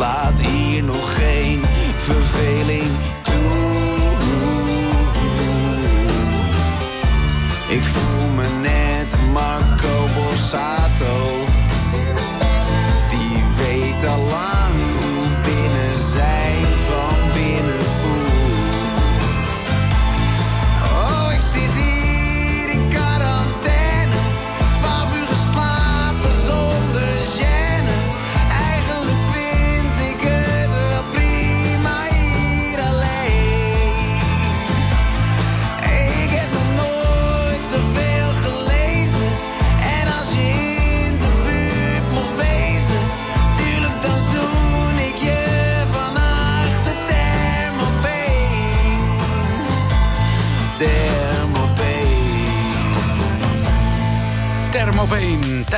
Slaat hier nog geen verveling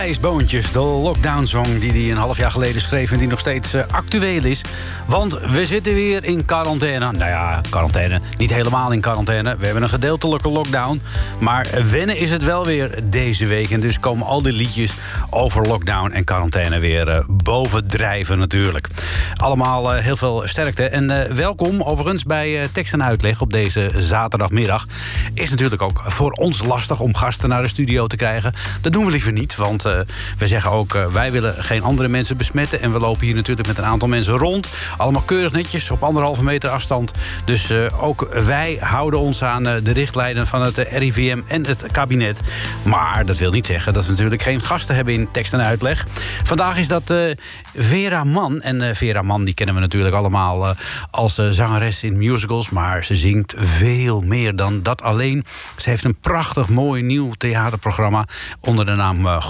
Thijs Boontjes, de lockdown-song die hij een half jaar geleden schreef... en die nog steeds eh, actueel is. Want we zitten weer in quarantaine. Nou ja, quarantaine, niet helemaal in quarantaine. We hebben een gedeeltelijke lockdown. Maar wennen is het wel weer deze week. En dus komen al die liedjes over lockdown en quarantaine weer eh, bovendrijven natuurlijk. Allemaal eh, heel veel sterkte. En welkom overigens bij Tekst en Uitleg op deze zaterdagmiddag. Is natuurlijk ook voor ons lastig om gasten naar de studio te krijgen. Dat doen we liever niet, want we zeggen ook... eh, wij willen geen andere mensen besmetten. En we lopen hier natuurlijk met een aantal mensen rond. Allemaal keurig netjes, op anderhalve meter afstand. Dus eh, ook wij houden ons aan eh, de richtlijnen van het eh, RIVM en het kabinet. Maar dat wil niet zeggen dat we natuurlijk geen gasten hebben in tekst en uitleg. Vandaag is dat eh, Vera Mann. En eh, Vera Mann die kennen we natuurlijk allemaal eh, als eh, zangeres in musicals. Maar ze zingt veel meer dan dat alleen. Ze heeft een prachtig mooi nieuw theaterprogramma onder de naam eh,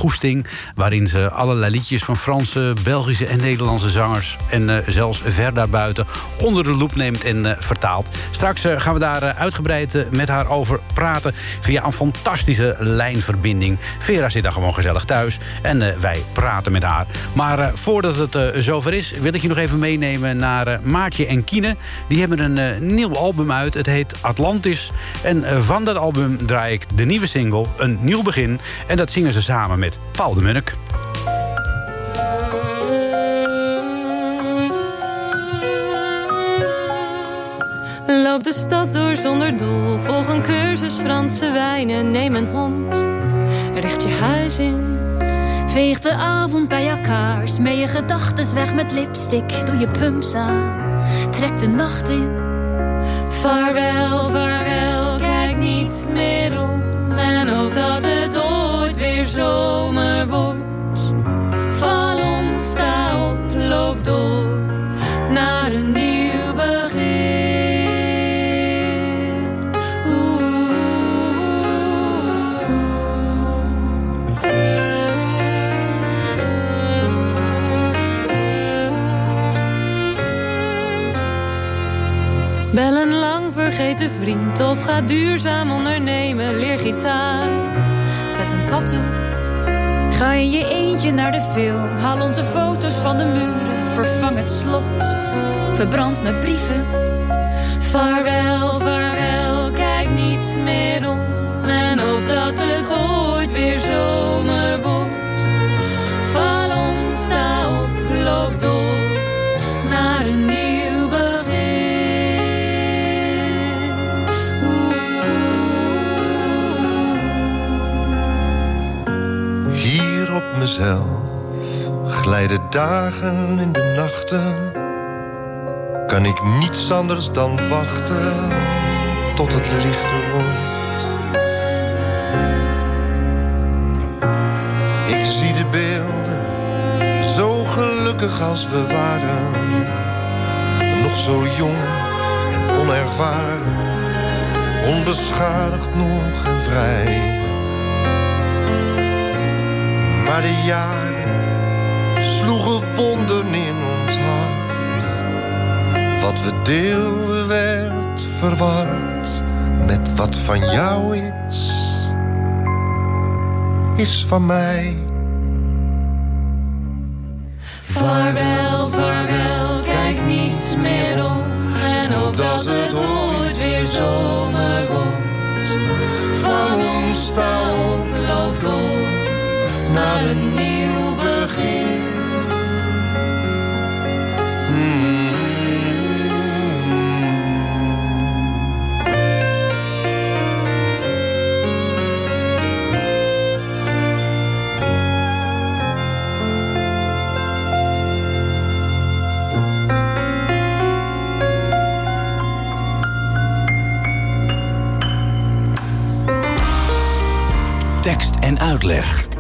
Waarin ze allerlei liedjes van Franse, Belgische en Nederlandse zangers... en eh, zelfs ver daarbuiten onder de loep neemt en eh, vertaalt. Straks eh, gaan we daar uitgebreid met haar over praten... via een fantastische lijnverbinding. Vera zit daar gewoon gezellig thuis en wij praten met haar. Maar voordat het zover is, wil ik je nog even meenemen naar Maartje en Kine. Die hebben een nieuw album uit. Het heet Atlantis. En van dat album draai ik de nieuwe single, Een Nieuw Begin. En dat zingen ze samen met De. Loop de stad door zonder doel. Volg een cursus Franse wijnen. Neem een hond. Richt je huis in. Veeg de avond bij elkaar. Smee je gedachtes weg met lipstick. Doe je pumps aan. Trek de nacht in. Vaarwel, vaarwel. Kijk niet meer om. En hoop dat het ooit weer zomer wordt. Lang vergeten vriend of ga duurzaam ondernemen. Leer gitaar, zet een tattoo. Ga in je eentje naar de film. Haal onze foto's van de muren. Vervang het slot. Verbrand mijn brieven. Vaarwel, vaarwel, kijk niet meer om. En hoop dat het ooit weer zomer mezelf glijden dagen in de nachten. Kan ik niets anders dan wachten tot het lichter wordt. Ik zie de beelden, zo gelukkig als we waren. Nog zo jong en onervaren, onbeschadigd nog en vrij. Maar de jaren sloegen wonden in ons hart. Wat we deelden werd verward met wat van jou is, is van mij. Vaarwel, vaarwel, kijk niet meer om. En hoop dat het ooit weer zomer wordt. Van ons sta op, naar een nieuw begin. Tekst en uitleg.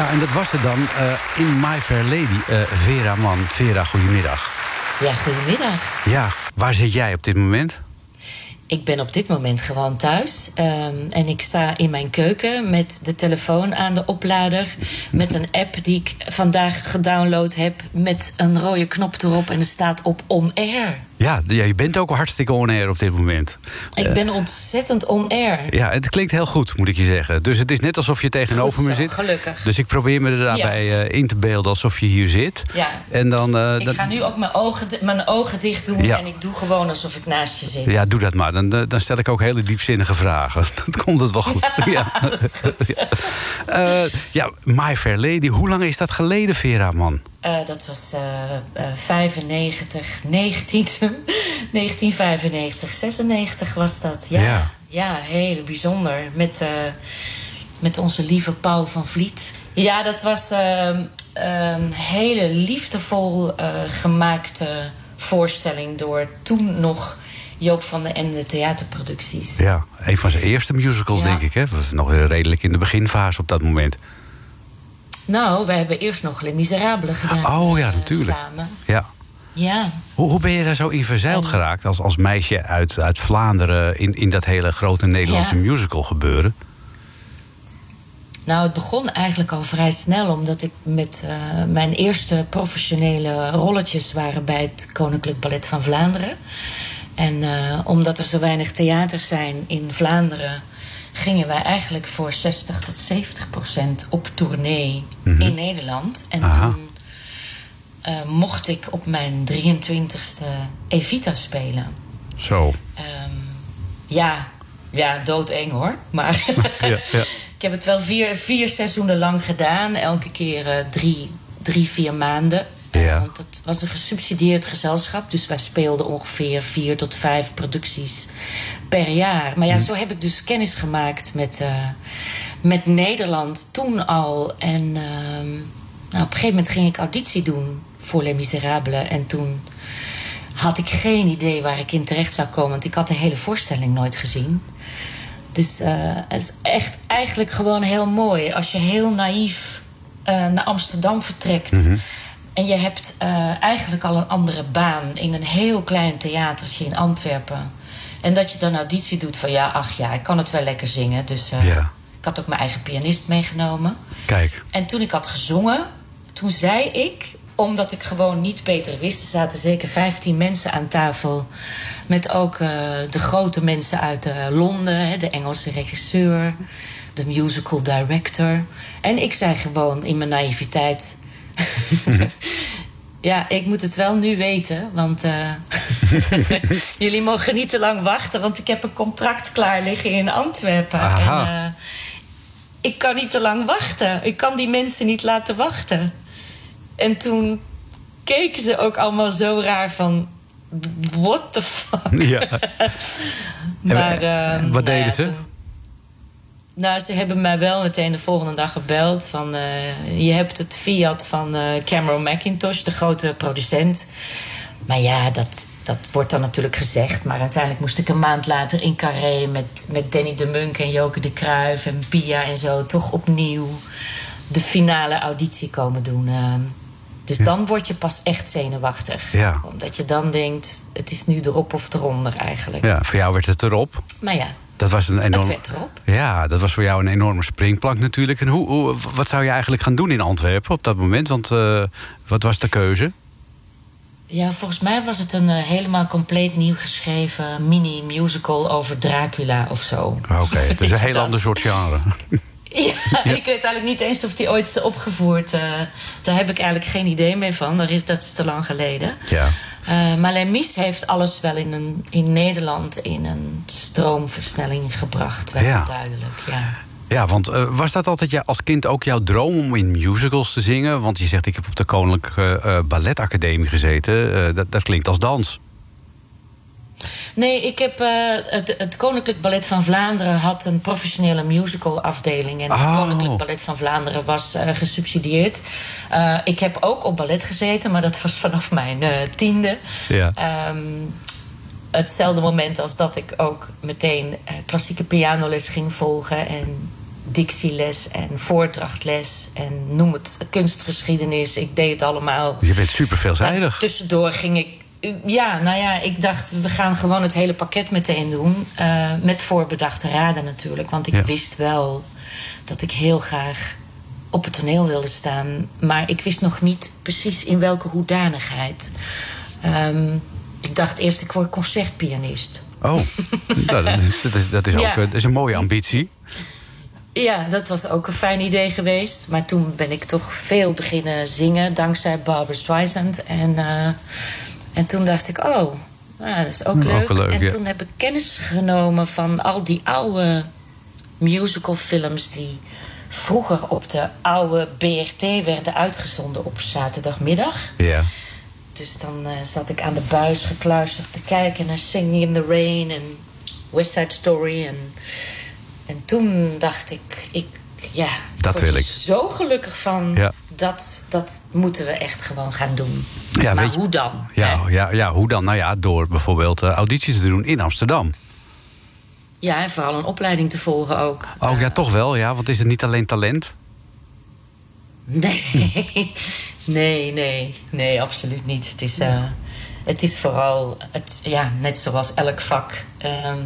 Ja, en dat was het dan eh, in My Fair Lady. Eh, Vera Man. Vera, goedemiddag. Ja, goedemiddag. Ja, waar zit jij op dit moment? Ik ben op dit moment gewoon thuis. ehm, en ik sta in mijn keuken met de telefoon aan de oplader. Met een app die ik vandaag gedownload heb. Met een rode knop erop en er staat op on air. Ja, je bent ook hartstikke on-air op dit moment. Ik ben ontzettend on air. Ja, het klinkt heel goed, moet ik je zeggen. Dus het is net alsof je tegenover me zit. gelukkig. Dus ik probeer me er daarbij Ja. eh, in te beelden alsof je hier zit. Ja. En dan, eh, Ik ga nu ook mijn ogen, mijn ogen dicht doen. Ja. En ik doe gewoon alsof ik naast je zit. Ja, doe dat maar. Dan, eh, dan stel ik ook hele diepzinnige vragen. Dan komt het wel goed. Ja, goed. Eh, ja, My Fair Lady. Hoe lang is dat geleden, Vera, man? Eh, dat was eh, eh, 95, 19, 1995, 96 was dat. Ja, Ja. ja. heel bijzonder. Met, eh, met onze lieve Paul van Vliet. Ja, dat was een hele liefdevol eh, gemaakte voorstelling... door toen nog Joop van den Ende theaterproducties. Ja, een van zijn eerste musicals, Ja. denk ik. Hè? Dat was nog redelijk in de beginfase op dat moment. Nou, wij hebben eerst nog Les Miserables gedaan. Oh ja, eh, natuurlijk. Samen. Ja. Ja. Hoe, hoe ben je daar zo in verzeild geraakt als, als meisje uit, uit Vlaanderen... In, in dat hele grote Nederlandse Ja. musical gebeuren? Nou, het begon eigenlijk al vrij snel, omdat ik met eh, mijn eerste professionele rolletjes waren bij het Koninklijk Ballet van Vlaanderen. En eh, omdat er zo weinig theaters zijn in Vlaanderen, gingen wij eigenlijk voor 60 tot 70 procent op tournee in Nederland. En Aha. toen eh, mocht ik op mijn 23ste Evita spelen. Zo. Ehm, ja, ja, doodeng hoor. Maar Ja, ja. ik heb het wel vier, vier seizoenen lang gedaan. Elke keer eh, drie, drie, vier maanden. Eh, Ja. Want het was een gesubsidieerd gezelschap. Dus wij speelden ongeveer vier tot vijf producties per jaar. Maar ja, Hm. zo heb ik dus kennis gemaakt met, eh, met Nederland toen al. En ehm, nou, op een gegeven moment ging ik auditie doen voor Les Miserables. En toen had ik geen idee waar ik in terecht zou komen. Want ik had de hele voorstelling nooit gezien. Dus eh, het is echt eigenlijk gewoon heel mooi. Als je heel naïef eh, naar Amsterdam vertrekt. En je hebt eh, eigenlijk al een andere baan in een heel klein theatertje in Antwerpen. En dat je dan auditie doet van ja, ach ja, ik kan het wel lekker zingen. Dus eh, Ja. ik had ook mijn eigen pianist meegenomen. Kijk. En toen ik had gezongen, toen zei ik, omdat ik gewoon niet beter wist, er zaten zeker 15 mensen aan tafel. Met ook eh, de grote mensen uit Londen, hè, de Engelse regisseur, de musical director. En ik zei gewoon in mijn naïviteit. Ja, ik moet het wel nu weten, want eh, jullie mogen niet te lang wachten, want ik heb een contract klaar liggen in Antwerpen. Aha. En, eh, ik kan niet te lang wachten. Ik kan die mensen niet laten wachten. En toen keken ze ook allemaal zo raar van... What the fuck? Ja. Maar, ehm, wat nou ja, deden ze? toen- nou, ze hebben mij wel meteen de volgende dag gebeld. Van, eh, je hebt het Fiat van eh, Cameron McIntosh, de grote producent. Maar ja, dat, dat wordt dan natuurlijk gezegd. Maar uiteindelijk moest ik een maand later in Carré... met, met Danny de Munk en Joke de Kruijf en Pia en zo... toch opnieuw de finale auditie komen doen. eh. dus dan word je pas echt zenuwachtig. Ja. Omdat je dan denkt, het is nu erop of eronder eigenlijk. Ja, voor jou werd het erop. Maar ja, Dat was een enorm. Ja, dat was voor jou een enorme springplank natuurlijk. En hoe, hoe, wat zou je eigenlijk gaan doen in Antwerpen op dat moment? Want eh, wat was de keuze? Ja, volgens mij was het een eh, helemaal compleet nieuw geschreven mini-musical over Dracula of zo. Oké, het is een heel ander soort genre. Ja, ik weet eigenlijk niet eens of die ooit is opgevoerd. eh, daar heb ik eigenlijk geen idee meer van. Dat is, dat is te lang geleden. Ja. Eh, maar heeft alles wel in, een, in Nederland in een stroomversnelling gebracht. Wel Ja. duidelijk, ja. Ja, want eh, was dat altijd ja, als kind ook jouw droom om in musicals te zingen? Want je zegt, ik heb op de Koninklijke eh, Balletacademie gezeten. Eh, dat, dat klinkt als dans. Nee, ik heb, eh, het, het Koninklijk Ballet van Vlaanderen had een professionele musical afdeling. En het Oh. Koninklijk Ballet van Vlaanderen was eh, gesubsidieerd. Eh, ik heb ook op ballet gezeten, maar dat was vanaf mijn tiende. Ja. Ehm, hetzelfde moment als dat ik ook meteen klassieke pianoles ging volgen. En dictieles en voordrachtles. En noem het kunstgeschiedenis. Ik deed het allemaal. Je bent super veelzijdig. Tussendoor ging ik. Ja, nou ja, ik dacht, we gaan gewoon het hele pakket meteen doen. eh, met voorbedachte raden natuurlijk. Want ik Ja. wist wel dat ik heel graag op het toneel wilde staan. Maar ik wist nog niet precies in welke hoedanigheid. Ehm, ik dacht eerst, ik word concertpianist. Oh, dat, is, dat is, dat is ook Ja. dat is een mooie ambitie. Ja, dat was ook een fijn idee geweest. Maar toen ben ik toch veel beginnen zingen, dankzij Barbara Streisand. En, eh, en toen dacht ik, oh, nou, dat is ook leuk. en ja. toen heb ik kennis genomen van al die oude musicalfilms... die vroeger op de oude BRT werden uitgezonden op zaterdagmiddag. Ja. Dus dan eh, zat ik aan de buis gekluisterd te kijken naar Singing in the Rain en West Side Story. En, en toen dacht ik, ik ja, ik Dat word wil er ik. zo gelukkig van. Ja. Dat, dat moeten we echt gewoon gaan doen. Ja, maar weet hoe dan? Ja, hè? ja, ja, hoe dan? Nou ja, door bijvoorbeeld eh, audities te doen in Amsterdam. Ja, en vooral een opleiding te volgen ook. Oh ja, toch wel, ja. Want is het niet alleen talent? Nee, nee, nee, nee, absoluut niet. Het is, eh, het is vooral, het, ja, net zoals elk vak. Ehm,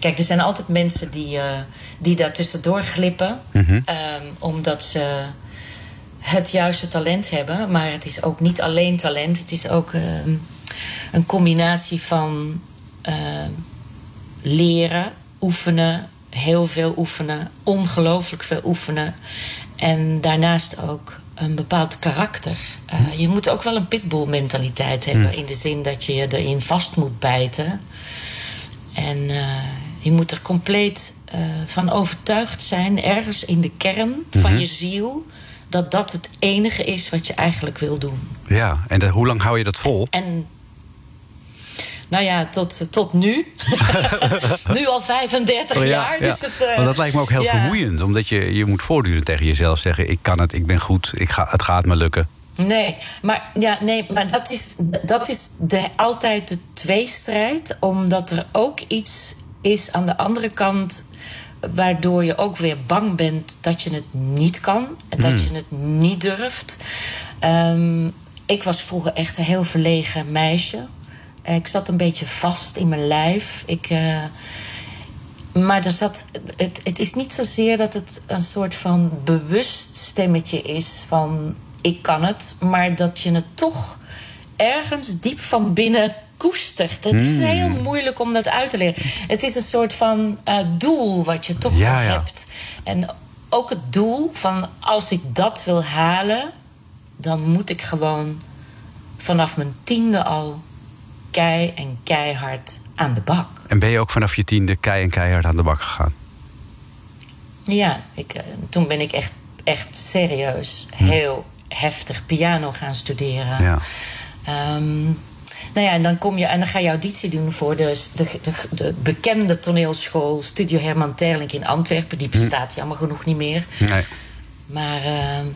kijk, er zijn altijd mensen die, eh, die daar tussendoor glippen, Mhm. ehm, omdat ze het juiste talent hebben. Maar het is ook niet alleen talent, het is ook ehm, een combinatie van ehm, leren, oefenen, heel veel oefenen, ongelooflijk veel oefenen. En daarnaast ook een bepaald karakter. Eh, je moet ook wel een pitbull-mentaliteit hebben. In de zin dat je je erin vast moet bijten. En eh, je moet er compleet eh, van overtuigd zijn, ergens in de kern van Mhm. je ziel, dat dat het enige is wat je eigenlijk wil doen. Ja, en de- hoe lang hou je dat vol? En nou ja, tot, tot nu. nu al 35 Oh, jaar. Dus het, eh, Want dat lijkt me ook heel ja. vermoeiend. Omdat je, je moet voortdurend tegen jezelf zeggen... ik kan het, ik ben goed, ik ga, het gaat me lukken. Nee, maar, ja, nee, maar dat is, dat is de, altijd de tweestrijd. Omdat er ook iets is aan de andere kant... waardoor je ook weer bang bent dat je het niet kan. En dat Hmm. je het niet durft. Ehm, ik was vroeger echt een heel verlegen meisje. Eh, Ik zat een beetje vast in mijn lijf. Ik... eh, maar er zat, het, het is niet zozeer dat het een soort van bewust stemmetje is van ik kan het, maar dat je het toch ergens diep van binnen koestert. Het is Hmm. heel moeilijk om dat uit te leggen. Het is een soort van eh, doel wat je toch Ja, wel ja. hebt. En ook het doel van als ik dat wil halen, dan moet ik gewoon vanaf mijn tiende al kei en keihard aan de bak. En ben je ook vanaf je tiende kei en keihard aan de bak gegaan? Ja, ik, eh, toen ben ik echt, echt serieus heel heftig piano gaan studeren. Ja. Ehm, nou ja, en dan kom je en dan ga je auditie doen voor de, de, de, de bekende toneelschool Studio Herman Terlink in Antwerpen. Die bestaat jammer genoeg niet meer. Nee. Maar ehm,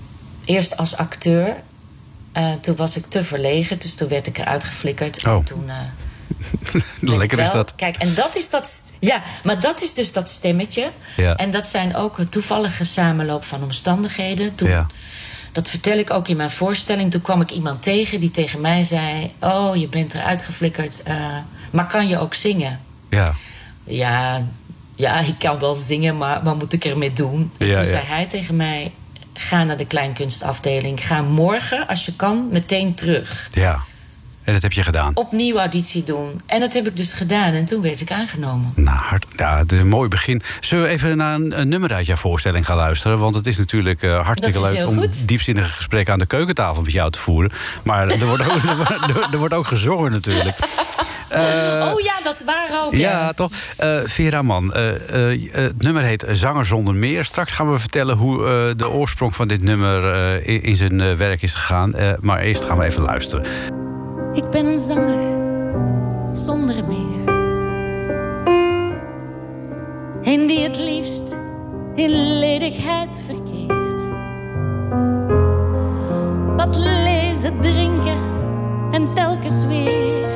eerst als acteur. Eh, toen was ik te verlegen, dus toen werd ik eruit geflikkerd. Oh. En toen, eh, Lekker is dat. Kijk, en dat is dat. Ja, maar dat is dus dat stemmetje. Ja. En dat zijn ook een toevallige samenloop van omstandigheden. Toen, Ja. Dat vertel ik ook in mijn voorstelling. Toen kwam ik iemand tegen die tegen mij zei: Oh, je bent eruit geflikkerd. eh, maar kan je ook zingen? Ja. Ja, ja, ik kan wel zingen, maar wat moet ik ermee doen? En Ja, toen ja. zei hij tegen mij: Ga naar de kleinkunstafdeling. Ga morgen, als je kan, meteen terug. Ja. En dat heb je gedaan. Opnieuw auditie doen. En dat heb ik dus gedaan. En toen werd ik aangenomen. Nou, hard, ja, het is een mooi begin. Zullen we even naar een, een nummer uit jouw voorstelling gaan luisteren? Want het is natuurlijk eh, hartstikke is leuk om goed. diepzinnige gesprekken aan de keukentafel met jou te voeren. Maar er wordt ook, er wordt, er- wordt ook gezongen natuurlijk. Eh, oh ja, dat is waar ook. Ja, toch? Eh, Vera Man, het nummer heet Zanger zonder meer. Straks gaan we vertellen hoe de oorsprong van dit nummer in, in zijn werk is gegaan. Maar eerst gaan we even luisteren. Ik ben een zanger zonder meer. En die het liefst in ledigheid verkeert. Wat lezen, drinken en telkens weer.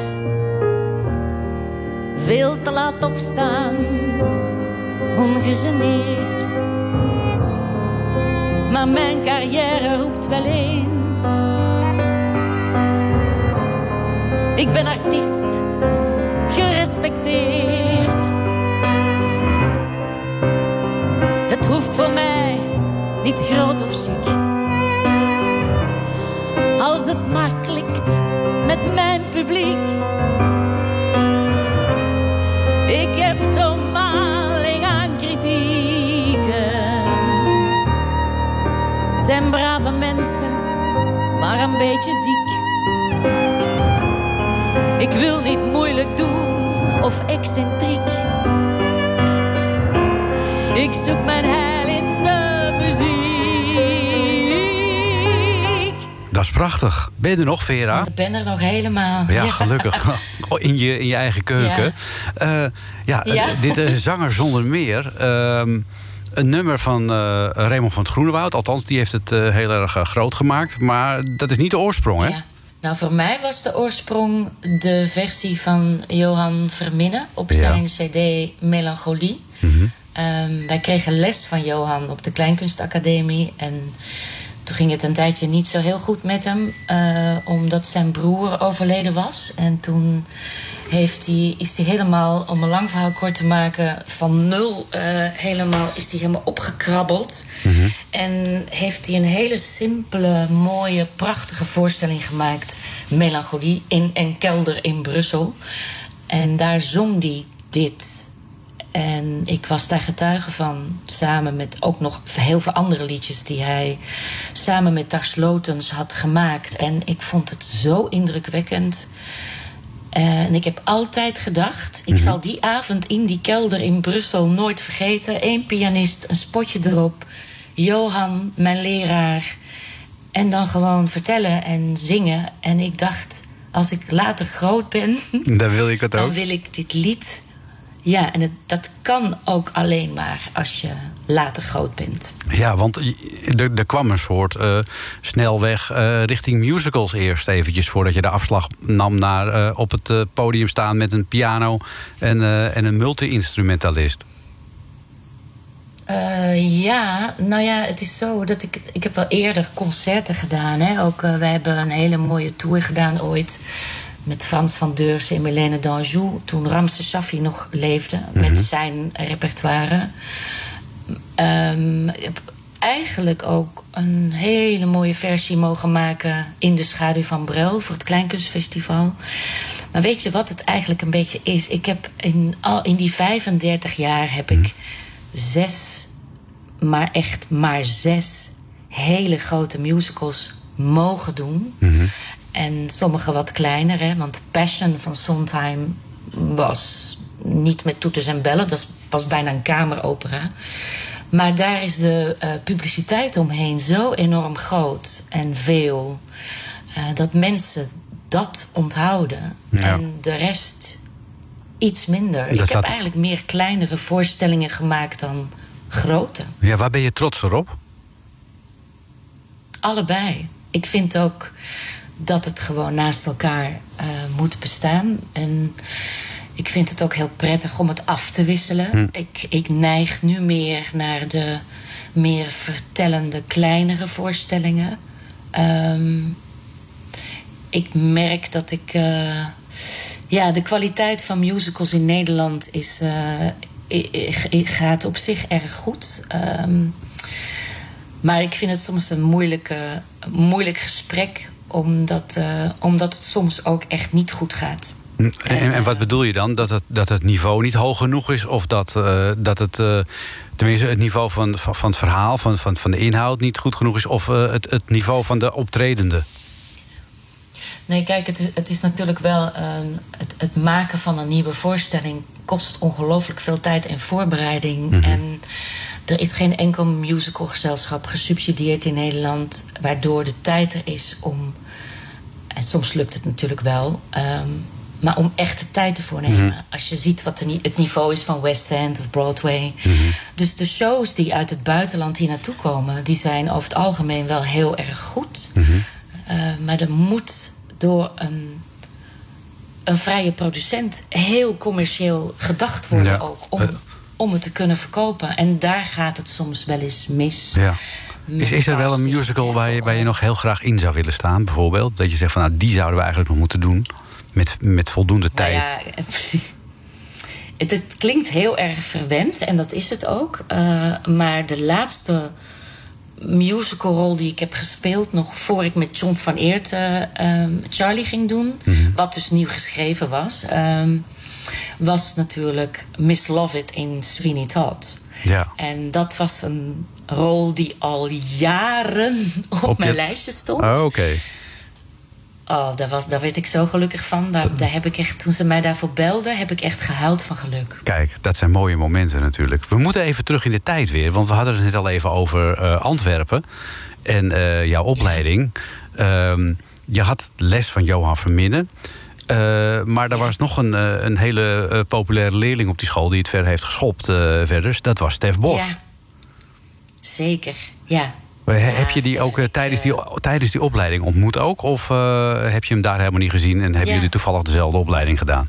Veel te laat opstaan, ongegeneerd. Maar mijn carrière roept wel eens. Ik ben artiest, gerespecteerd. Het hoeft voor mij niet groot of chic. Als het maar klikt met mijn publiek. Ik heb zo'n maling aan kritieken. Zijn brave mensen, maar een beetje ziek. Ik wil niet moeilijk doen of excentriek. Ik zoek mijn heil in de muziek. Dat is prachtig. Ben je er nog, Vera? Ik ben er nog helemaal. Ja, gelukkig. In je, in je eigen keuken. Ja, ja, Ja. eh, dit is Zanger zonder meer. Ehm, een nummer van eh Raymond van het Groenewoud. Althans, die heeft het eh, heel erg eh, groot gemaakt. Maar dat is niet de oorsprong, hè? Ja. Nou, voor mij was de oorsprong de versie van Johan Verminnen op Ja. zijn CD Melancholie. Mhm. Ehm, wij kregen les van Johan op de Kleinkunstacademie. En toen ging het een tijdje niet zo heel goed met hem, eh, omdat zijn broer overleden was. En toen heeft hij, is hij helemaal, om een lang verhaal kort te maken, van nul eh, helemaal, is hij helemaal opgekrabbeld. En heeft hij een hele simpele, mooie, prachtige voorstelling gemaakt. Melancholie in een kelder in Brussel. En daar zong hij dit. En ik was daar getuige van, samen met ook nog heel veel andere liedjes die hij samen met Dag Slotens had gemaakt. En ik vond het zo indrukwekkend. En ik heb altijd gedacht, ik zal die avond in die kelder in Brussel nooit vergeten. Eén pianist, een spotje erop, Johan, mijn leraar. En dan gewoon vertellen en zingen. En ik dacht, als ik later groot ben, Dan wil ik het dan ook. wil ik dit lied. Ja, en het, dat kan ook alleen maar als je later groot bent. Ja, want er, er kwam een soort eh, snelweg eh, richting musicals eerst eventjes... voordat je de afslag nam naar eh, op het podium staan met een piano en, en een multi-instrumentalist. Ja, nou ja, het is zo dat ik... Ik heb wel eerder concerten gedaan. Hè? Ook, wij hebben een hele mooie tour gedaan ooit... met Frans van Deursen en Milene d'Anjou... toen Ramse Shaffi nog leefde met zijn repertoire. Ik heb eigenlijk ook een hele mooie versie mogen maken... in de schaduw van Brel voor het Kleinkunstfestival. Maar weet je wat het eigenlijk een beetje is? Ik heb in, al, in die 35 jaar heb ik zes, maar echt maar zes hele grote musicals mogen doen. En sommige wat kleiner, hè, want Passion van Sondheim was niet met toeters en bellen, dat was bijna een kameropera. Maar daar is de eh, publiciteit omheen zo enorm groot en veel eh, dat mensen dat onthouden Ja. en de rest iets minder. Dat Ik heb eigenlijk meer kleinere voorstellingen gemaakt dan grote. Ja, waar ben je trots op? Allebei. Ik vind ook dat het gewoon naast elkaar eh, moet bestaan. En ik vind het ook heel prettig om het af te wisselen. Ik, ik neig nu meer naar de meer vertellende, kleinere voorstellingen. Ehm, ik merk dat ik. eh, ja, de kwaliteit van musicals in Nederland is, eh, gaat op zich erg goed. Ehm, maar ik vind het soms een moeilijke, moeilijk gesprek, omdat, eh, omdat het soms ook echt niet goed gaat. En, en wat bedoel je dan? Dat het, dat het niveau niet hoog genoeg is? Of dat, eh, dat het, eh, tenminste het niveau van, van, van het verhaal, van, van, van de inhoud niet goed genoeg is? Of eh, het, het niveau van de optredende? Nee, kijk, het is, het is natuurlijk wel. het, het maken van een nieuwe voorstelling kost ongelooflijk veel tijd en voorbereiding. En er is geen enkel musicalgezelschap gesubsidieerd in Nederland, waardoor de tijd er is om. En soms lukt het natuurlijk wel. ehm, maar om echt de tijd ervoor nemen. Als je ziet wat het niveau is van West End of Broadway. Dus de shows die uit het buitenland hier naartoe komen, die zijn over het algemeen wel heel erg goed. Eh, maar er moet door een, een vrije producent heel commercieel gedacht worden Ja. ook. Om, Eh. om het te kunnen verkopen. En daar gaat het soms wel eens mis. Ja. Is, is er wel een musical waar je, waar je nog heel graag in zou willen staan, bijvoorbeeld? Dat je zegt van nou, die zouden we eigenlijk nog moeten doen. Met, met voldoende Nou tijd. ja, het, het klinkt heel erg verwend en dat is het ook. Eh, maar de laatste musicalrol die ik heb gespeeld, nog voor ik met John van Eert eh, ehm, Charlie ging doen, wat dus nieuw geschreven was, ehm, was natuurlijk Miss Lovett in Sweeney Todd. Ja. En dat was een rol die al jaren op, Op je- mijn lijstje stond. Oh, Oké. Oh, daar, was, daar werd ik zo gelukkig van. Daar, daar heb ik echt, toen ze mij daarvoor belden, heb ik echt gehuild van geluk. Kijk, dat zijn mooie momenten natuurlijk. We moeten even terug in de tijd weer. Want we hadden het net al even over eh, Antwerpen. En eh, jouw opleiding. Ehm, je had les van Johan Verminnen. Eh, maar er was nog een, een hele populaire leerling op die school... die het ver heeft geschopt verder. Dat was Stef Bos. Ja, zeker. Ja. Heb je die ook eh, tijdens, die, tijdens die opleiding ontmoet ook? Of eh, heb je hem daar helemaal niet gezien... en hebben Ja. jullie toevallig dezelfde opleiding gedaan?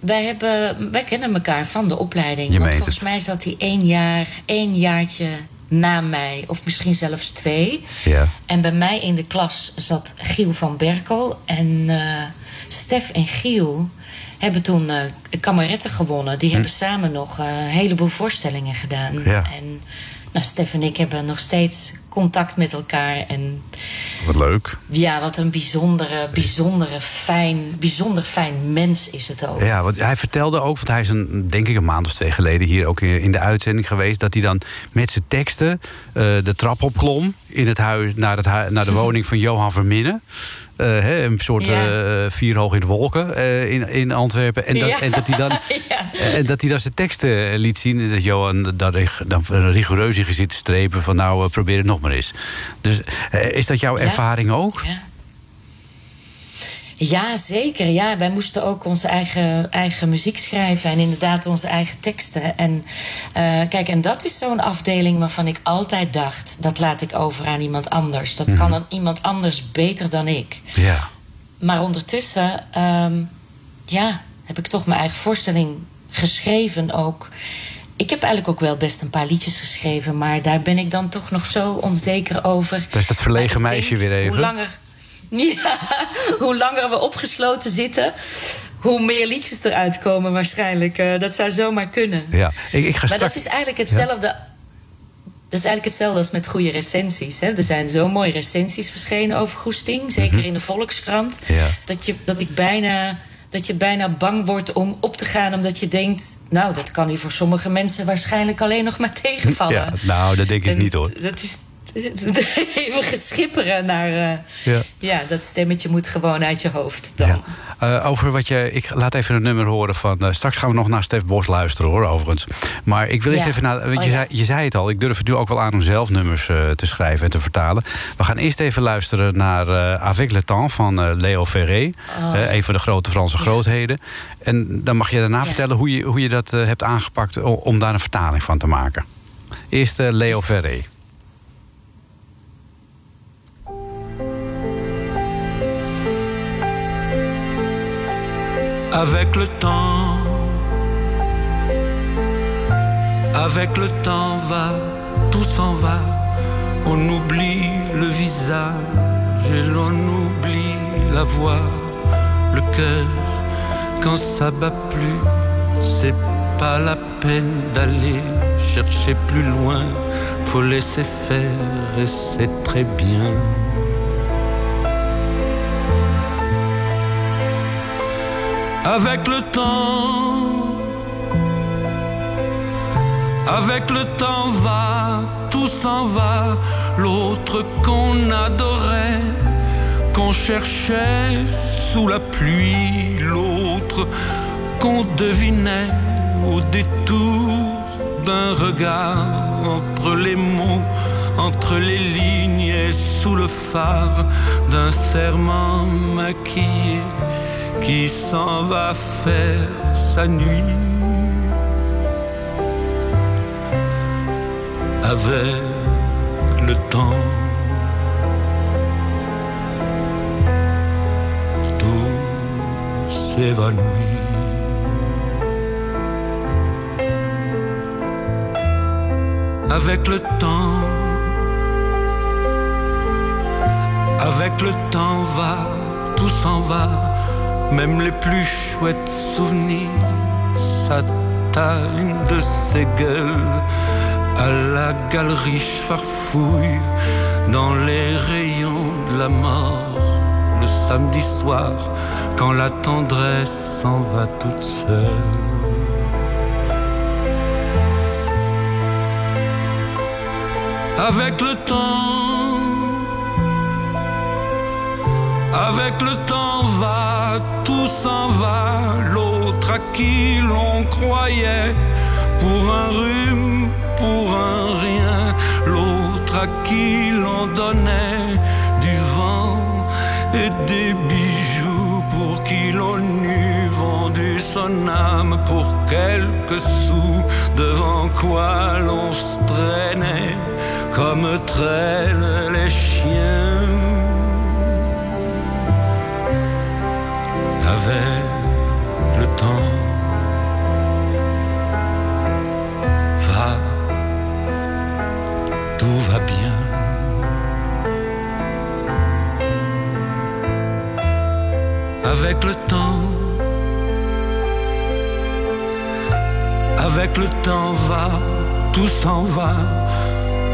Wij, hebben, wij kennen elkaar van de opleiding. Je want meent volgens het. mij zat hij één jaar, één jaartje na mij, of misschien zelfs twee. Ja. En bij mij in de klas zat Giel van Berkel. En eh, Stef en Giel hebben toen eh kameretten gewonnen. Die hebben samen nog een heleboel voorstellingen gedaan. Ja. En nou, Stef en ik hebben nog steeds contact met elkaar. En Wat leuk. ja, wat een bijzondere, bijzondere, fijn, bijzonder fijn mens is het ook. Ja, want hij vertelde ook, want hij is een, denk ik een maand of twee geleden hier ook in de uitzending geweest, dat hij dan met zijn teksten eh, de trap opklom in het huis naar, het naar de woning van Johan Verminnen. Eh, hè, een soort Ja. eh, vier hoog in de wolken eh, in, in Antwerpen. En dat, Ja. en dat hij dan Ja. en dat hij dan zijn teksten liet zien. En dat Johan daar dan rigoureus in zit te strepen van nou, probeer het nog maar eens. Dus is dat jouw ervaring ook? Ja. Ja, zeker. Ja, wij moesten ook onze eigen, eigen muziek schrijven en inderdaad onze eigen teksten. En eh, kijk, en dat is zo'n afdeling waarvan ik altijd dacht: dat laat ik over aan iemand anders. Dat kan een, iemand anders beter dan ik. Ja. Maar ondertussen, ehm, ja, heb ik toch mijn eigen voorstelling geschreven ook. Ik heb eigenlijk ook wel best een paar liedjes geschreven, maar daar ben ik dan toch nog zo onzeker over. Dat is dat verlegen meisje denk, weer even. Hoe langer, ja, hoe langer we opgesloten zitten, hoe meer liedjes eruit komen waarschijnlijk. Eh, dat zou zomaar kunnen. Ja, ik, ik ga Maar straks... dat is eigenlijk hetzelfde. Dat is eigenlijk hetzelfde als met goede recensies. Hè? Er zijn zo mooie recensies verschenen over Goesting. Zeker in de Volkskrant. Mhm. Ja. Dat, je, dat, ik bijna, dat je bijna bang wordt om op te gaan. Omdat je denkt... Nou, dat kan hier voor sommige mensen waarschijnlijk alleen nog maar tegenvallen. Ja, nou, dat denk ik En niet hoor. Dat is even geschipperen naar... eh, Ja. ja. dat stemmetje moet gewoon uit je hoofd dan. Ja. Eh, over wat je. Ik laat even een nummer horen van. eh, straks gaan we nog naar Stef Bos luisteren hoor, overigens. Maar ik wil eerst even naar. want Oh, je, ja. zei, je zei het al, ik durf het nu ook wel aan om zelf nummers te schrijven en te vertalen. We gaan eerst even luisteren naar Avec le temps van Leo Ferré. Oh. Een van de grote Franse grootheden. En dan mag je daarna vertellen hoe je, hoe je dat hebt aangepakt om daar een vertaling van te maken. Eerst Leo. Ferré. Avec le temps, avec le temps va, tout s'en va. On oublie le visage et l'on oublie la voix, le cœur. Quand ça bat plus, c'est pas la peine d'aller chercher plus loin. Faut laisser faire et c'est très bien. Avec le temps, avec le temps va, tout s'en va. L'autre qu'on adorait, qu'on cherchait sous la pluie, l'autre qu'on devinait au détour d'un regard entre les mots, entre les lignes et sous le phare d'un serment maquillé qui s'en va faire sa nuit avec le temps. Tout s'évanouit. Avec le temps, avec le temps va, tout s'en va, même les plus chouettes souvenirs s'atteignent de ses gueules à la galerie farfouille dans les rayons de la mort le samedi soir quand la tendresse s'en va toute seule. Avec le temps, avec le temps va, tout s'en va, l'autre à qui l'on croyait pour un rhume, pour un rien, l'autre à qui l'on donnait du vent et des bijoux pour qui l'on eût vendu son âme pour quelques sous, devant quoi l'on se traînait comme traînent les chiens. Avec le temps. Va, tout va bien. Avec le temps, avec le temps va, tout s'en va,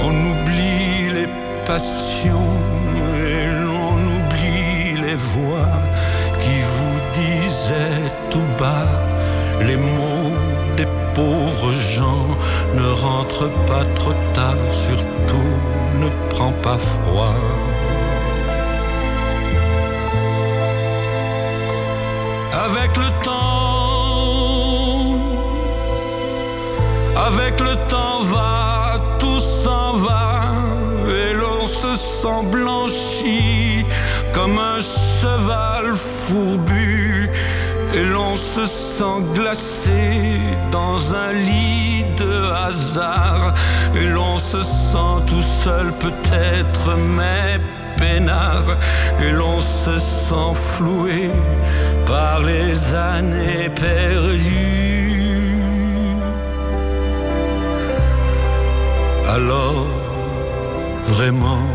on oublie les passions les mots des pauvres gens. Ne rentre pas trop tard, surtout ne prends pas froid. Avec le temps, avec le temps va, tout s'en va, et l'on se sent blanchi comme un cheval fourbu, et l'on se sent glacé dans un lit de hasard, et l'on se sent tout seul peut-être, mais peinard, et l'on se sent floué par les années perdues. Alors, vraiment,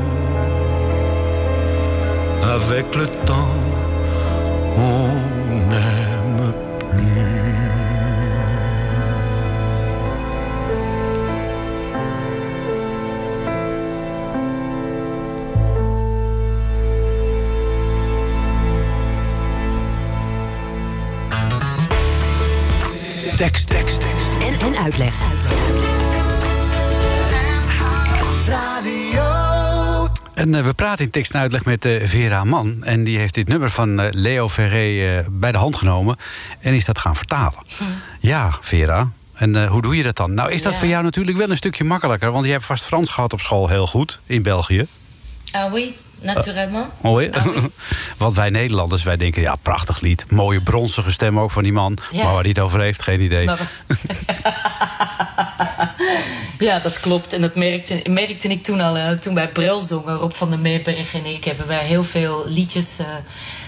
avec le temps, Tekst, tekst, tekst. En, en uitleg. Radio. En eh, we praten in tekst en uitleg met eh, Vera Mann. En die heeft dit nummer van eh, Leo Ferré bij de hand genomen. En is dat gaan vertalen. Ja, Vera. En eh, hoe doe je dat dan? Nou, is dat Ja. voor jou natuurlijk wel een stukje makkelijker. Want je hebt vast Frans gehad op school heel goed in België. Ah oui, naturellement. Oh, ja? Want wij Nederlanders, wij denken, ja, prachtig lied. Mooie bronzige stem ook van die man. Ja. Maar waar hij het over heeft, geen idee. Ja, dat klopt. En dat merkte, merkte ik toen al. eh, toen wij Bril zongen, Rob van der Meeberg en ik... hebben wij heel veel liedjes... eh,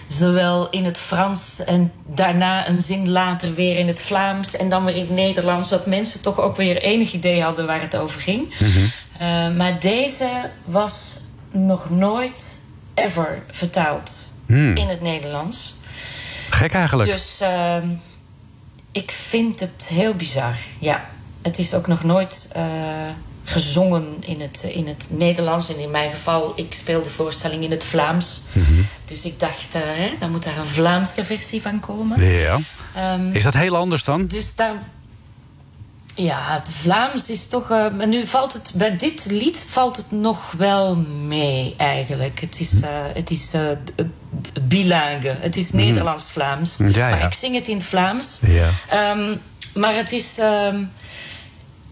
zowel in het Frans en daarna een zin later weer in het Vlaams... en dan weer in het Nederlands... dat mensen toch ook weer enig idee hadden waar het over ging. Eh, maar deze was nog nooit ever vertaald Hmm. in het Nederlands. Gek eigenlijk. Dus ehm, ik vind het heel bizar. Ja, het is ook nog nooit eh, gezongen in het, in het Nederlands. En in mijn geval, ik speel de voorstelling in het Vlaams. Dus ik dacht, eh, hè, dan moet daar een Vlaamse versie van komen. Ja. Ehm, Is dat heel anders dan? dus daar. Ja, het Vlaams is toch. eh, maar nu valt het. Bij dit lied valt het nog wel mee eigenlijk. Het is, eh, het is eh, d- d- bilingue. Het is Nederlands-Vlaams. Hmm. Ja, Maar ik zing het in het Vlaams. Ja. Ehm, maar het is. ehm,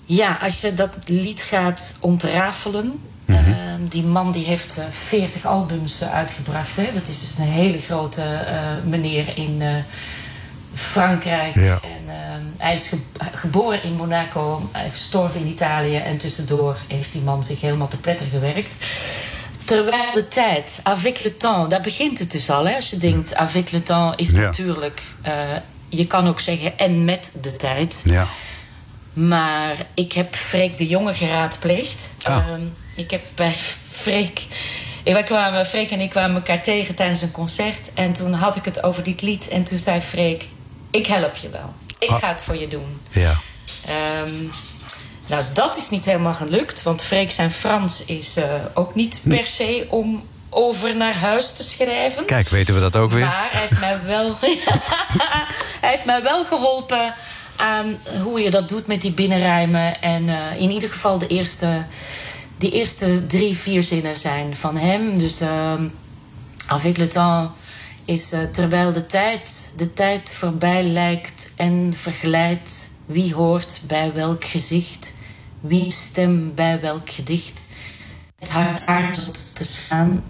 ja, als je dat lied gaat ontrafelen. Mhm. ehm, die man die heeft eh, 40 albums eh, uitgebracht. Hè? Dat is dus een hele grote eh, meneer in eh, Frankrijk. Ja. En, ehm, hij is ge- geboren in Monaco, is gestorven in Italië. En tussendoor heeft die man zich helemaal te pletter gewerkt. Terwijl de tijd, avec le temps, daar begint het dus al. Hè? Als je denkt, avec le temps is Ja. natuurlijk... eh, je kan ook zeggen, en met de tijd. Ja. Maar ik heb Freek de Jonge geraadpleegd. Ah. Ehm, ik heb bij Freek... eh, Wij kwamen, Freek en ik kwamen elkaar tegen tijdens een concert. En toen had ik het over dit lied. En toen zei Freek, ik help je wel. Ik Ah. ga het voor je doen. Ja. Ehm, nou, dat is niet helemaal gelukt. Want Freek zijn Frans is eh, ook niet per se om over naar huis te schrijven. Kijk, weten we dat ook weer? Maar hij heeft mij wel, hij heeft mij wel geholpen aan hoe je dat doet met die binnenrijmen. En eh, in ieder geval de eerste, die eerste drie, vier zinnen zijn van hem. Dus ehm avec le temps is eh, terwijl de tijd, de tijd voorbij lijkt en verglijdt. Wie hoort bij welk gezicht, wie stem bij welk gedicht. Het hart aarzelt te staan,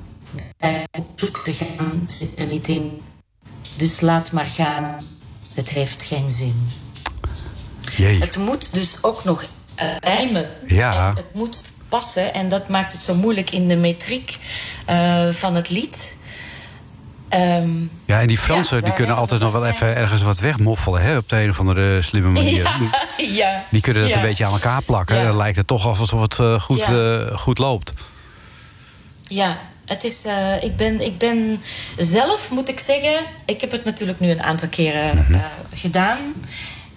bij op zoek te gaan zit er niet in. Dus laat maar gaan, het heeft geen zin. Jee. Het moet dus ook nog rijmen. Ja. En het moet passen en dat maakt het zo moeilijk in de metriek eh, van het lied. Ehm, Ja, en die Fransen die kunnen altijd nog wel even ergens wat wegmoffelen... Hè, op de een of andere slimme manier. ja, ja. Die kunnen dat een beetje aan elkaar plakken. Dan lijkt het toch alsof het eh, goed, eh, goed loopt. Ja, het is, eh, ik, ben, ik ben zelf, moet ik zeggen... Ik heb het natuurlijk nu een aantal keren Mhm. gedaan.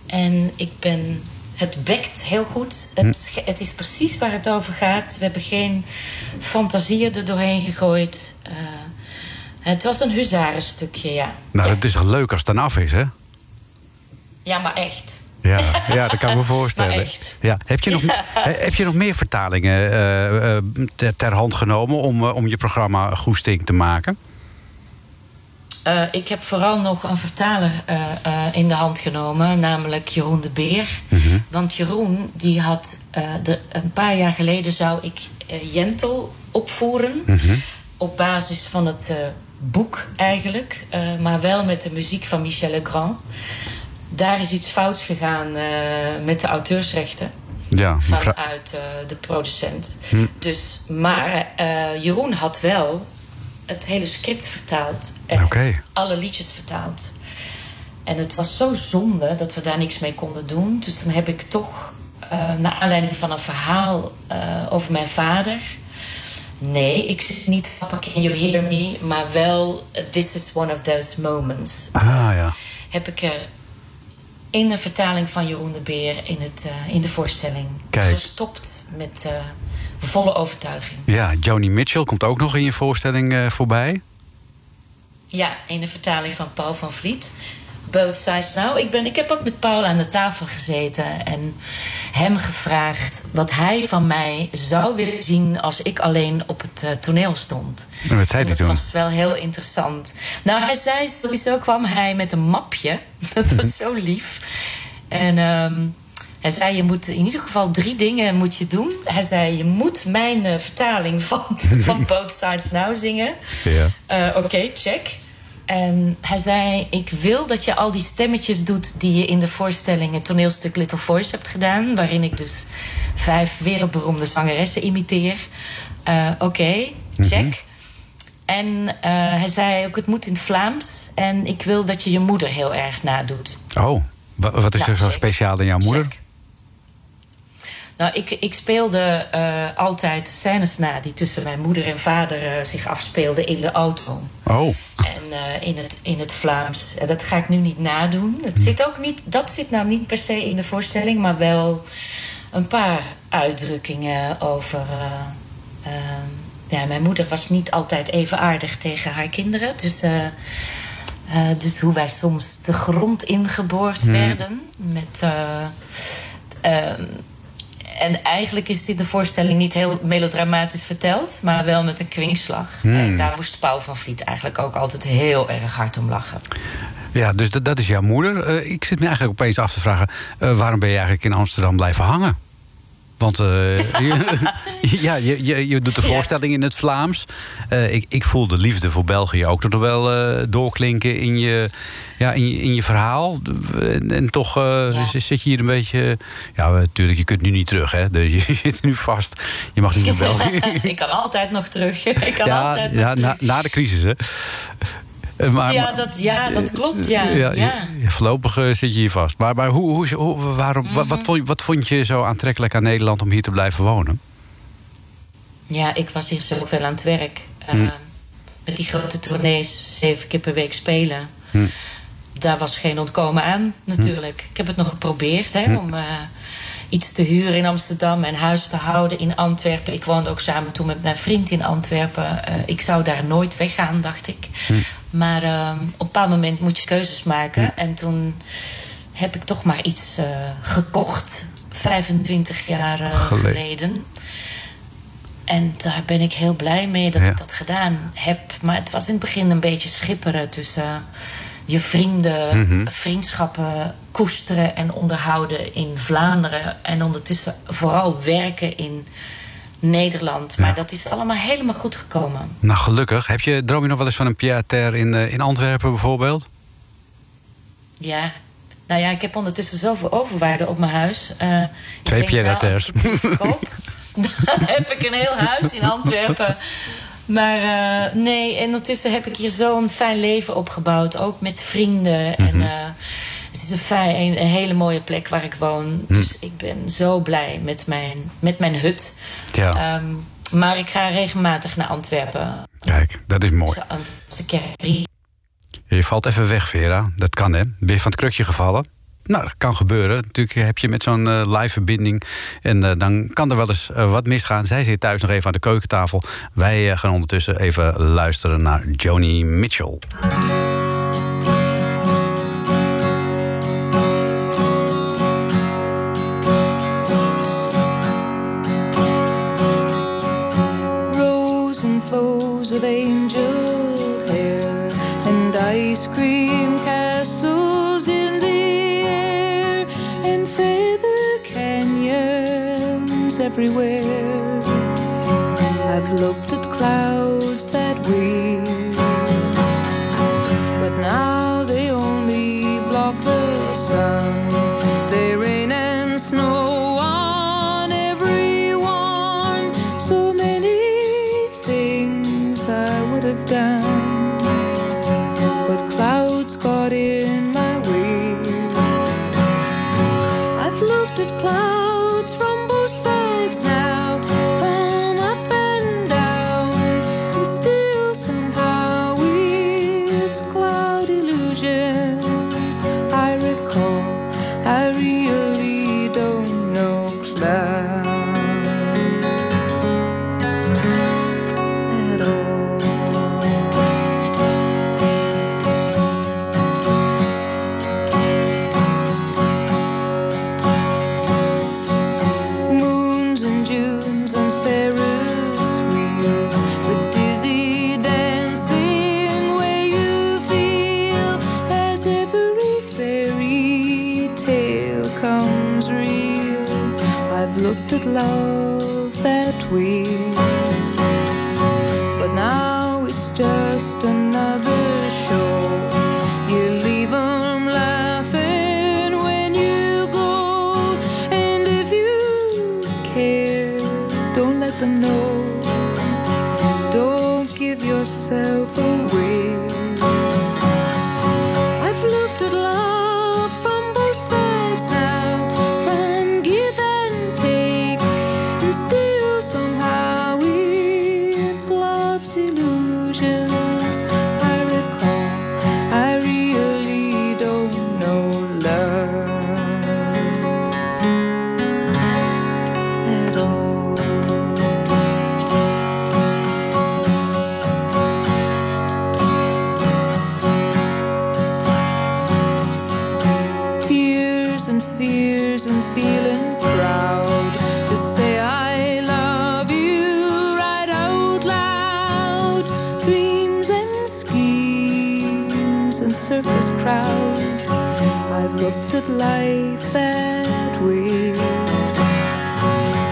En ik ben... Het bekt heel goed. Het, Hm. het is precies waar het over gaat. We hebben geen fantasieën er doorheen gegooid. Het was een huzarenstukje, ja. Nou, dat is toch leuk als het dan af is, hè? Ja, maar echt. Ja, ja dat kan ik me voorstellen. Ja. Heb, je nog, Ja. heb je nog meer vertalingen eh, eh, ter, ter hand genomen om, eh, om je programma Goesting te maken? Ik heb vooral nog een vertaler in de hand genomen, namelijk Jeroen de Beer. Want Jeroen, die had de, een paar jaar geleden zou ik Jentel opvoeren. Op basis van het boek eigenlijk, eh, maar wel met de muziek van Michel Legrand. Daar is iets fouts gegaan eh, met de auteursrechten Ja, vanuit eh, de producent. Hm. Dus, maar Jeroen had wel het hele script vertaald. En alle liedjes vertaald. En het was zo zonde dat we daar niks mee konden doen. Dus dan heb ik toch, naar aanleiding van een verhaal over mijn vader... Nee, ik zit niet Can You Hear Me, maar wel This is One of Those Moments. Ah, ja. Heb ik er in de vertaling van Jeroen de Beer in, het, eh, in de voorstelling Kijk. gestopt met eh, volle overtuiging. Ja, Joni Mitchell komt ook nog in je voorstelling eh, voorbij. Ja, in de vertaling van Paul van Vliet. Both Sides Now. Ik, ben, ik heb ook met Paul aan de tafel gezeten en hem gevraagd wat hij van mij zou willen zien als ik alleen op het eh, toneel stond. En wat zei hij dat toen? was wel heel interessant. Nou, hij zei sowieso kwam hij met een mapje. Dat was zo lief. En ehm, hij zei, je moet in ieder geval drie dingen moet je doen. Hij zei, je moet mijn eh, vertaling van, van Both Sides Now zingen. Ja. Eh, Oké, check. En hij zei: Ik wil dat je al die stemmetjes doet die je in de voorstelling het toneelstuk Little Voice hebt gedaan. Waarin ik dus vijf wereldberoemde zangeressen imiteer. Eh, Oké, check. En eh, hij zei ook: Het moet in het Vlaams. En ik wil dat je je moeder heel erg nadoet. Oh, wa- wat is Ja, er zo check. speciaal aan jouw moeder? Check. Nou, ik, ik speelde eh, altijd scènes na die tussen mijn moeder en vader eh, zich afspeelden in de auto. Oh, En eh, in, het, in het Vlaams. Dat ga ik nu niet nadoen. Het zit ook niet, dat zit nou niet per se in de voorstelling, maar wel een paar uitdrukkingen over. ja, mijn moeder was niet altijd even aardig tegen haar kinderen. Dus, dus hoe wij soms de grond ingeboord werden. Met. En eigenlijk is dit de voorstelling niet heel melodramatisch verteld, maar wel met een kwinkslag. En daar moest Paul van Vliet eigenlijk ook altijd heel erg hard om lachen. ja, dus dat, dat is jouw moeder. Eh, ik zit me eigenlijk opeens af te vragen... eh, waarom ben je eigenlijk in Amsterdam blijven hangen? Want eh, je, ja, je, je, je doet de voorstelling in het Vlaams. Eh, ik, ik voel de liefde voor België ook nog wel eh, doorklinken in je, ja, in, je, in je verhaal. En, en toch Ja. zit je hier een beetje... Ja, natuurlijk, je kunt nu niet terug, hè. Dus je zit nu vast. Je mag niet naar België. ik kan altijd nog terug. Ik kan ja, altijd nog ja terug. na, na de crisis, hè. Eh, Maar, ja, dat, ja, dat klopt, ja. ja, ja. voorlopig eh, zit je hier vast. Maar, maar hoe, hoe, waarom, wat, Mhm. wat, vond, wat vond je zo aantrekkelijk aan Nederland om hier te blijven wonen? Ja, ik was hier zoveel aan het werk. Eh, Hm. Met die grote tournees, zeven keer per week spelen. Hm. Daar was geen ontkomen aan, natuurlijk. Ik heb het nog geprobeerd hè, om eh, iets te huren in Amsterdam en huis te houden in Antwerpen. Ik woonde ook samen toen met mijn vriend in Antwerpen. Eh, ik zou daar nooit weggaan, dacht ik. Maar eh, op een bepaald moment moet je keuzes maken. En toen heb ik toch maar iets eh, gekocht. 25 jaar eh, Geleden. geleden. En daar ben ik heel blij mee dat Ja. ik dat gedaan heb. Maar het was in het begin een beetje schipperen tussen je vrienden, Mhm. vriendschappen koesteren en onderhouden in Vlaanderen. En ondertussen vooral werken in Nederland. Maar Ja. dat is allemaal helemaal goed gekomen. Nou, gelukkig. Heb je, droom je nog wel eens van een pied-à-terre in, eh, in Antwerpen bijvoorbeeld? Ja. Nou ja, ik heb ondertussen zoveel overwaarde op mijn huis. Eh, Twee denk, nou, dan heb ik een heel huis in Antwerpen. Maar eh, nee, en ondertussen heb ik hier zo'n fijn leven opgebouwd. Ook met vrienden. En eh, het is een, fijn, een, een hele mooie plek waar ik woon. Dus ik ben zo blij met mijn, met mijn hut. Ja. Ehm, maar ik ga regelmatig naar Antwerpen. Kijk, dat is mooi. Je valt even weg, Vera. Dat kan, hè? Ben je van het krukje gevallen? Nou, dat kan gebeuren. Natuurlijk heb je met zo'n eh, live verbinding. En eh, dan kan er wel eens eh, wat misgaan. Zij zit thuis nog even aan de keukentafel. Wij gaan ondertussen even luisteren naar Joni Mitchell.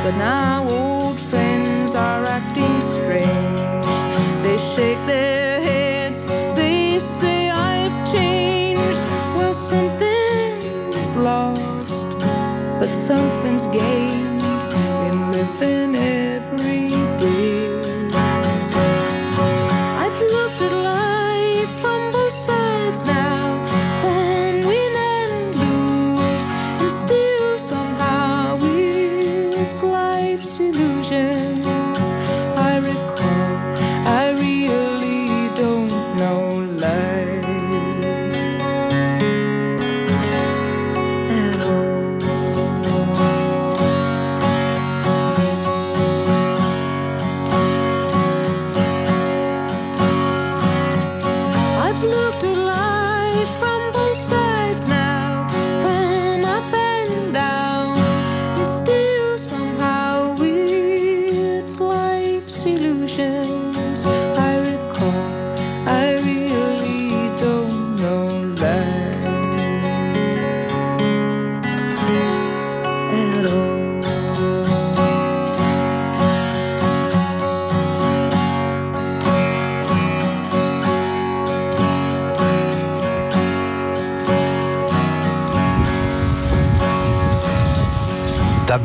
But now old friends are acting strange. They shake their heads, they say I've changed. Well, something's lost, but something's gained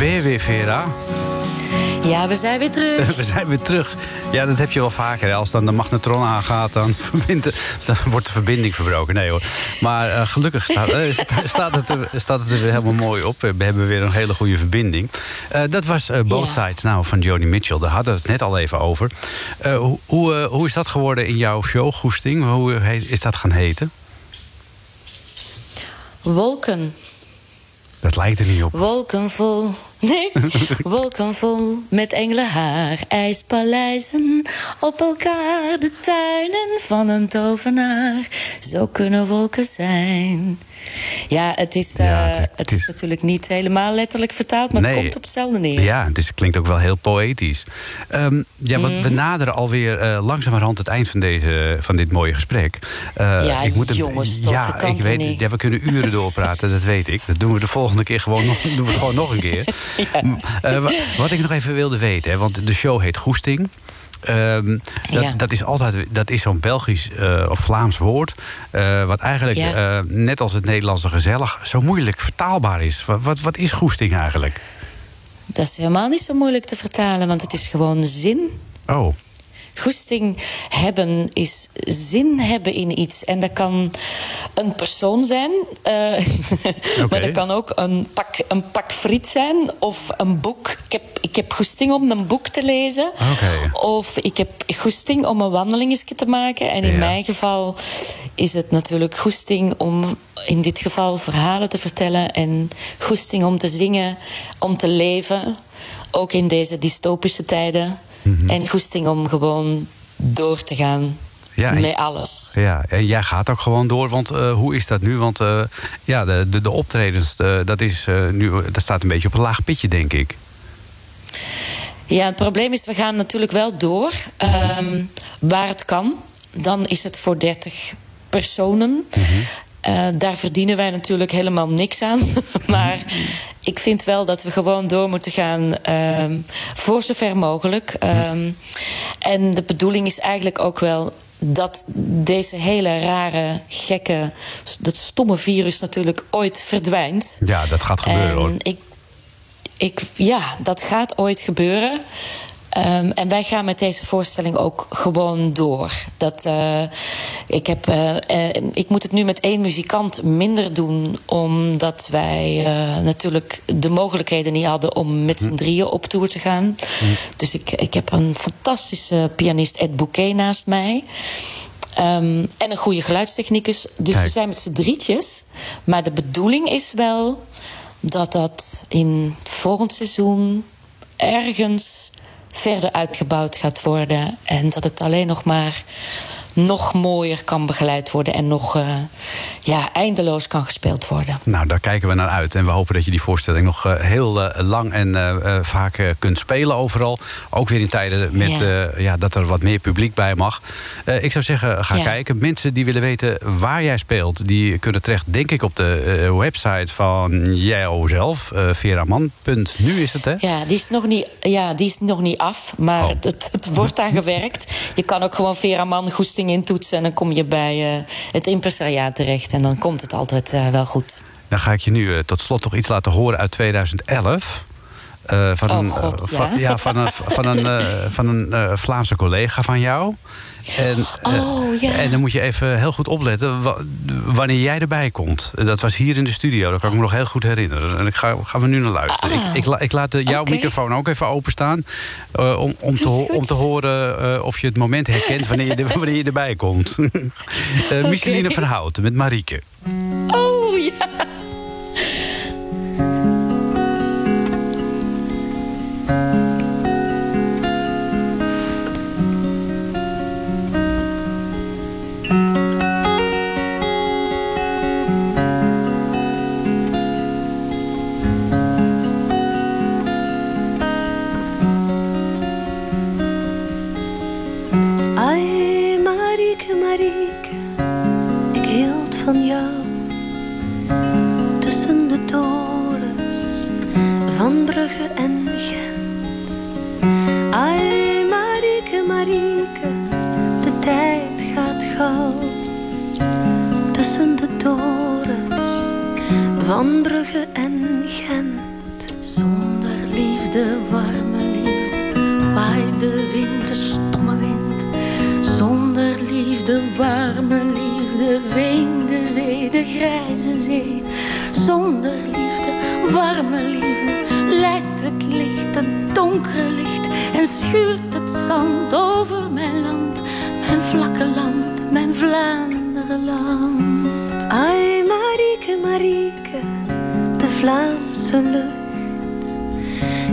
ben je weer, Vera. Ja, we zijn weer terug. We zijn weer terug. Ja, dat heb je wel vaker. hè. Als dan de magnetron aangaat, dan, dan wordt de verbinding verbroken. Nee hoor. Maar eh, gelukkig staat, eh, sta- staat, het er, staat het er weer helemaal mooi op. We hebben weer een hele goede verbinding. Eh, dat was Both. Sides nou, van Joni Mitchell. Daar hadden we het net al even over. Hoe, hoe, hoe is dat geworden in jouw show, Goesting? Hoe heet- is dat gaan heten? Wolken. Dat lijkt er niet op. Wolken vol, nee, wolken vol met engelenhaar, ijspaleizen op elkaar, de tuinen van een tovenaar. Zo kunnen wolken zijn. Ja, het is, eh, Ja, het is- het is natuurlijk niet helemaal letterlijk vertaald, maar Nee. het komt op hetzelfde neer. Ja, het, is, het klinkt ook wel heel poëtisch. Ehm, ja, want Mhm. we naderen alweer eh langzamerhand het eind van, deze, van dit mooie gesprek. Eh, Ja, een- jongens, toch, Ja, ik weet niet? Ja, we kunnen uren doorpraten, dat weet ik. Dat doen we de volgende keer gewoon nog, doen we gewoon nog een keer. Wat ik nog even wilde weten, hè, want de show heet Goesting. Ehm, dat, Ja. dat is altijd dat is zo'n Belgisch eh, of Vlaams woord. eh, wat eigenlijk, Ja. eh, net als het Nederlandse gezellig, zo moeilijk vertaalbaar is. Wat, wat, wat is goesting eigenlijk? Dat is helemaal niet zo moeilijk te vertalen, want het is gewoon zin. Oh. Goesting hebben is zin hebben in iets. En dat kan een persoon zijn, eh, maar dat kan ook een pak, een pak friet zijn of een boek. Ik heb, ik heb goesting om een boek te lezen. Of ik heb goesting om een wandelingetje te maken. En in Ja. mijn geval is het natuurlijk goesting om in dit geval verhalen te vertellen. En goesting om te zingen, om te leven. Ook in deze dystopische tijden. Mhm. En goesting om gewoon door te gaan Ja, met alles. Ja, en jij gaat ook gewoon door, want eh, hoe is dat nu? Want eh, ja, de, de, de optredens, dat, is, eh, nu, dat staat een beetje op een laag pitje, denk ik. Ja, het probleem is, we gaan natuurlijk wel door. Ehm, waar het kan, dan is het voor 30 personen. Eh, daar verdienen wij natuurlijk helemaal niks aan. maar ik vind wel dat we gewoon door moeten gaan ehm, voor zover mogelijk. Ehm, en de bedoeling is eigenlijk ook wel dat deze hele rare, gekke, dat stomme virus natuurlijk ooit verdwijnt. Ja, dat gaat gebeuren En hoor. Ik, ik, ja, dat gaat ooit gebeuren. Ehm, en wij gaan met deze voorstelling ook gewoon door. Dat, eh, ik, heb, eh, eh, ik moet het nu met één muzikant minder doen, omdat wij natuurlijk de mogelijkheden niet hadden om met z'n drieën op tour te gaan. Dus ik, ik heb een fantastische pianist, Ed Bouquet, naast mij. Ehm, en een goede geluidstechnicus. Dus we zijn met z'n drietjes. Maar de bedoeling is wel dat dat in het volgend seizoen ergens verder uitgebouwd gaat worden. En dat het alleen nog maar nog mooier kan begeleid worden. En nog eh, ja, eindeloos kan gespeeld worden. Nou, daar kijken we naar uit. En we hopen dat je die voorstelling nog eh, heel eh, lang en vaak kunt spelen overal. Ook weer in tijden met, Ja. ja, dat er wat meer publiek bij mag. Ik zou zeggen, ga Ja. kijken. Mensen die willen weten waar jij speelt... die kunnen terecht, denk ik, op de website van jouzelf. eh veraman.nu is het, hè? Ja, die is nog niet, ja, die is nog niet af, maar Oh. het, het wordt aan gewerkt. Je kan ook gewoon Veraman goesting intoetsen... en dan kom je bij eh, het impresariaat terecht. En dan komt het altijd eh, wel goed. Dan ga ik je nu eh, tot slot toch iets laten horen uit 2011. Eh, van Oh, een, God, eh, van, ja. van een, van een, eh, van een Vlaamse collega van jou. En, Oh, ja. en dan moet je even heel goed opletten wa- wanneer jij erbij komt. Dat was hier in de studio, dat kan ik me nog heel goed herinneren. En ik ga, gaan we nu naar luisteren. Ah. Ik, ik, la- ik laat de- jouw microfoon ook even openstaan. om, om, te, om te horen of je het moment herkent wanneer je, er- wanneer je erbij komt. Micheline van Houten met Marieke. Oh, ja.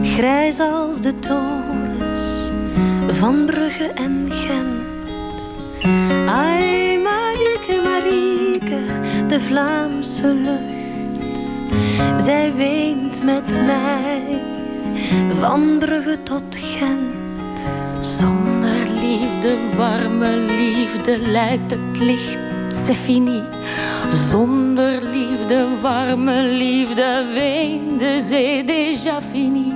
Grijs als de torens van Brugge en Gent. Ai, Marieke, Marieke, de Vlaamse lucht. Zij weent met mij van Brugge tot Gent. Zonder liefde, warme liefde, lijkt het licht, c'est. Zonder liefde, warme liefde, weent de zee déjà fini.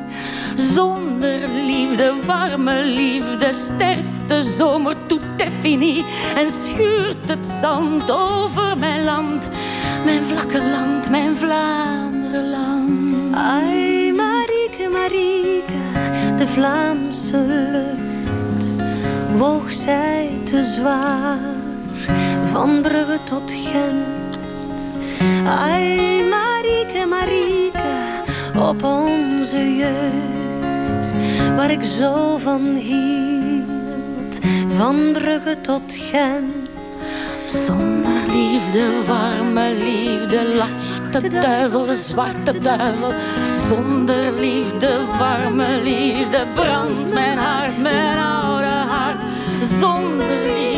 Zonder liefde, warme liefde, sterft de zomer, tout est. En schuurt het zand over mijn land, mijn vlakke land, mijn Vlaanderenland. Ai, Marieke, Marieke, de Vlaamse lucht. Woog zij te zwaar, van Brugge tot Gent. Ai, Marieke, Marieke, op onze jeugd. Waar ik zo van hield, van Brugge tot Gent. Zonder liefde, warme liefde, lacht de duivel, de zwarte duivel. Zonder liefde, warme liefde, brandt mijn hart, mijn oude hart. Zonder liefde,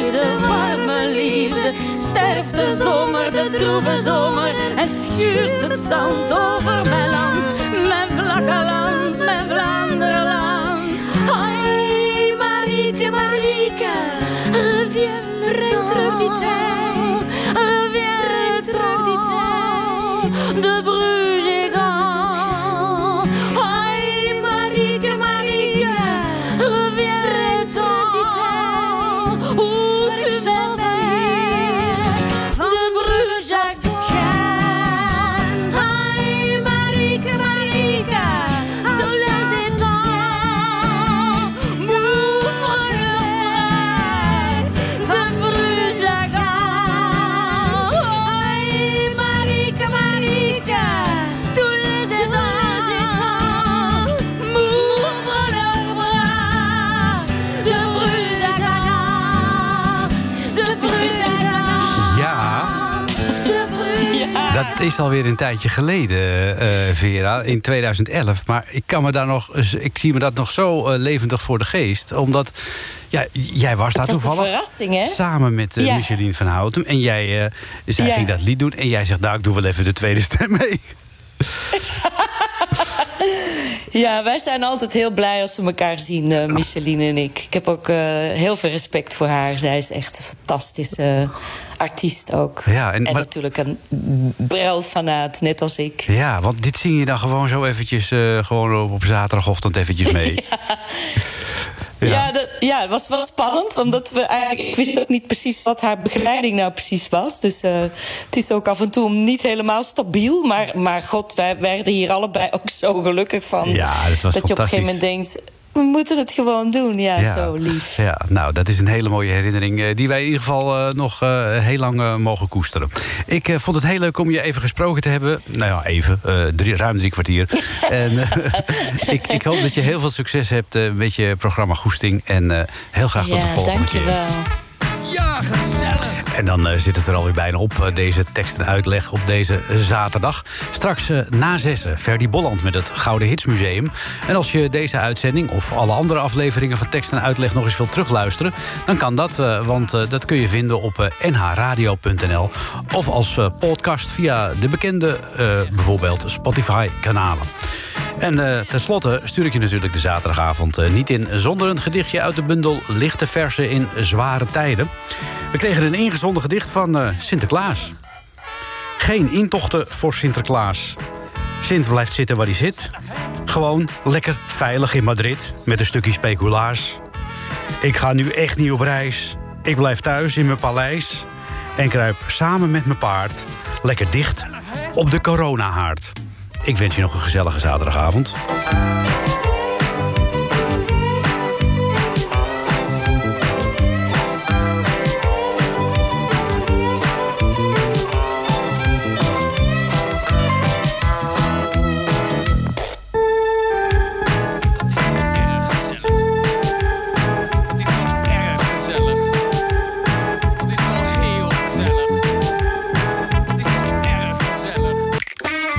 de zomer, de droeve zomer. En schuurt het zand over mijn land, mijn vlakke land, mijn Vlaanderenland. Ai, Marieke, Marieke, reviens terug die tijd. Reviens terug die tijd. De is alweer een tijdje geleden, eh, Vera, in 2011. Maar ik, kan me daar nog, ik zie me dat nog zo eh, levendig voor de geest. Omdat ja, jij was daar was toevallig samen met eh, Ja. Micheline van Houten. En jij, eh, Ja. ging dat lied doen. En jij zegt, nou, ik doe wel even de tweede stem mee. Ja, wij zijn altijd heel blij als we elkaar zien, eh Micheline en ik. Ik heb ook eh, heel veel respect voor haar. Zij is echt een fantastische artiest ook. Ja, en- en maar- natuurlijk een Brel-fanaat, net als ik. Ja, want dit zing je dan gewoon zo eventjes... eh, gewoon op, op zaterdagochtend eventjes mee. Ja, dat, ja, het was wel spannend, omdat we eigenlijk... Ik wist ook niet precies wat haar begeleiding nou precies was. Dus eh, het is ook af en toe niet helemaal stabiel. Maar, maar god, wij werden hier allebei ook zo gelukkig van. Ja, dat was dat je op een gegeven moment denkt... We moeten het gewoon doen. Ja, zo lief. Ja, nou, dat is een hele mooie herinnering... eh, die wij in ieder geval eh, nog eh, heel lang mogen koesteren. Ik vond het heel leuk om je even gesproken te hebben. Nou ja, even. drie, ruim drie kwartier. en ik, ik hoop dat je heel veel succes hebt met je programma Goesting. En heel graag tot de volgende keer. dankjewel. En dan eh, zit het er alweer bijna op, eh, deze tekst en uitleg op deze zaterdag. Straks eh, na zessen, Ferdy Bolland met het Gouden Hitsmuseum. En als je deze uitzending of alle andere afleveringen van tekst en uitleg nog eens wilt terugluisteren... dan kan dat, eh, want eh, dat kun je vinden op eh, nhradio.nl... of als eh, podcast via de bekende, eh, bijvoorbeeld Spotify-kanalen. En eh, tenslotte stuur ik je natuurlijk de zaterdagavond eh, niet in... zonder een gedichtje uit de bundel Lichte Versen in Zware Tijden. We kregen een ingezonden gedicht van eh, Sinterklaas. Geen intochten voor Sinterklaas. Sint blijft zitten waar hij zit. Gewoon lekker veilig in Madrid met een stukje speculaas. Ik ga nu echt niet op reis. Ik blijf thuis in mijn paleis. En kruip samen met mijn paard lekker dicht op de coronahaard. Ik wens je nog een gezellige zaterdagavond.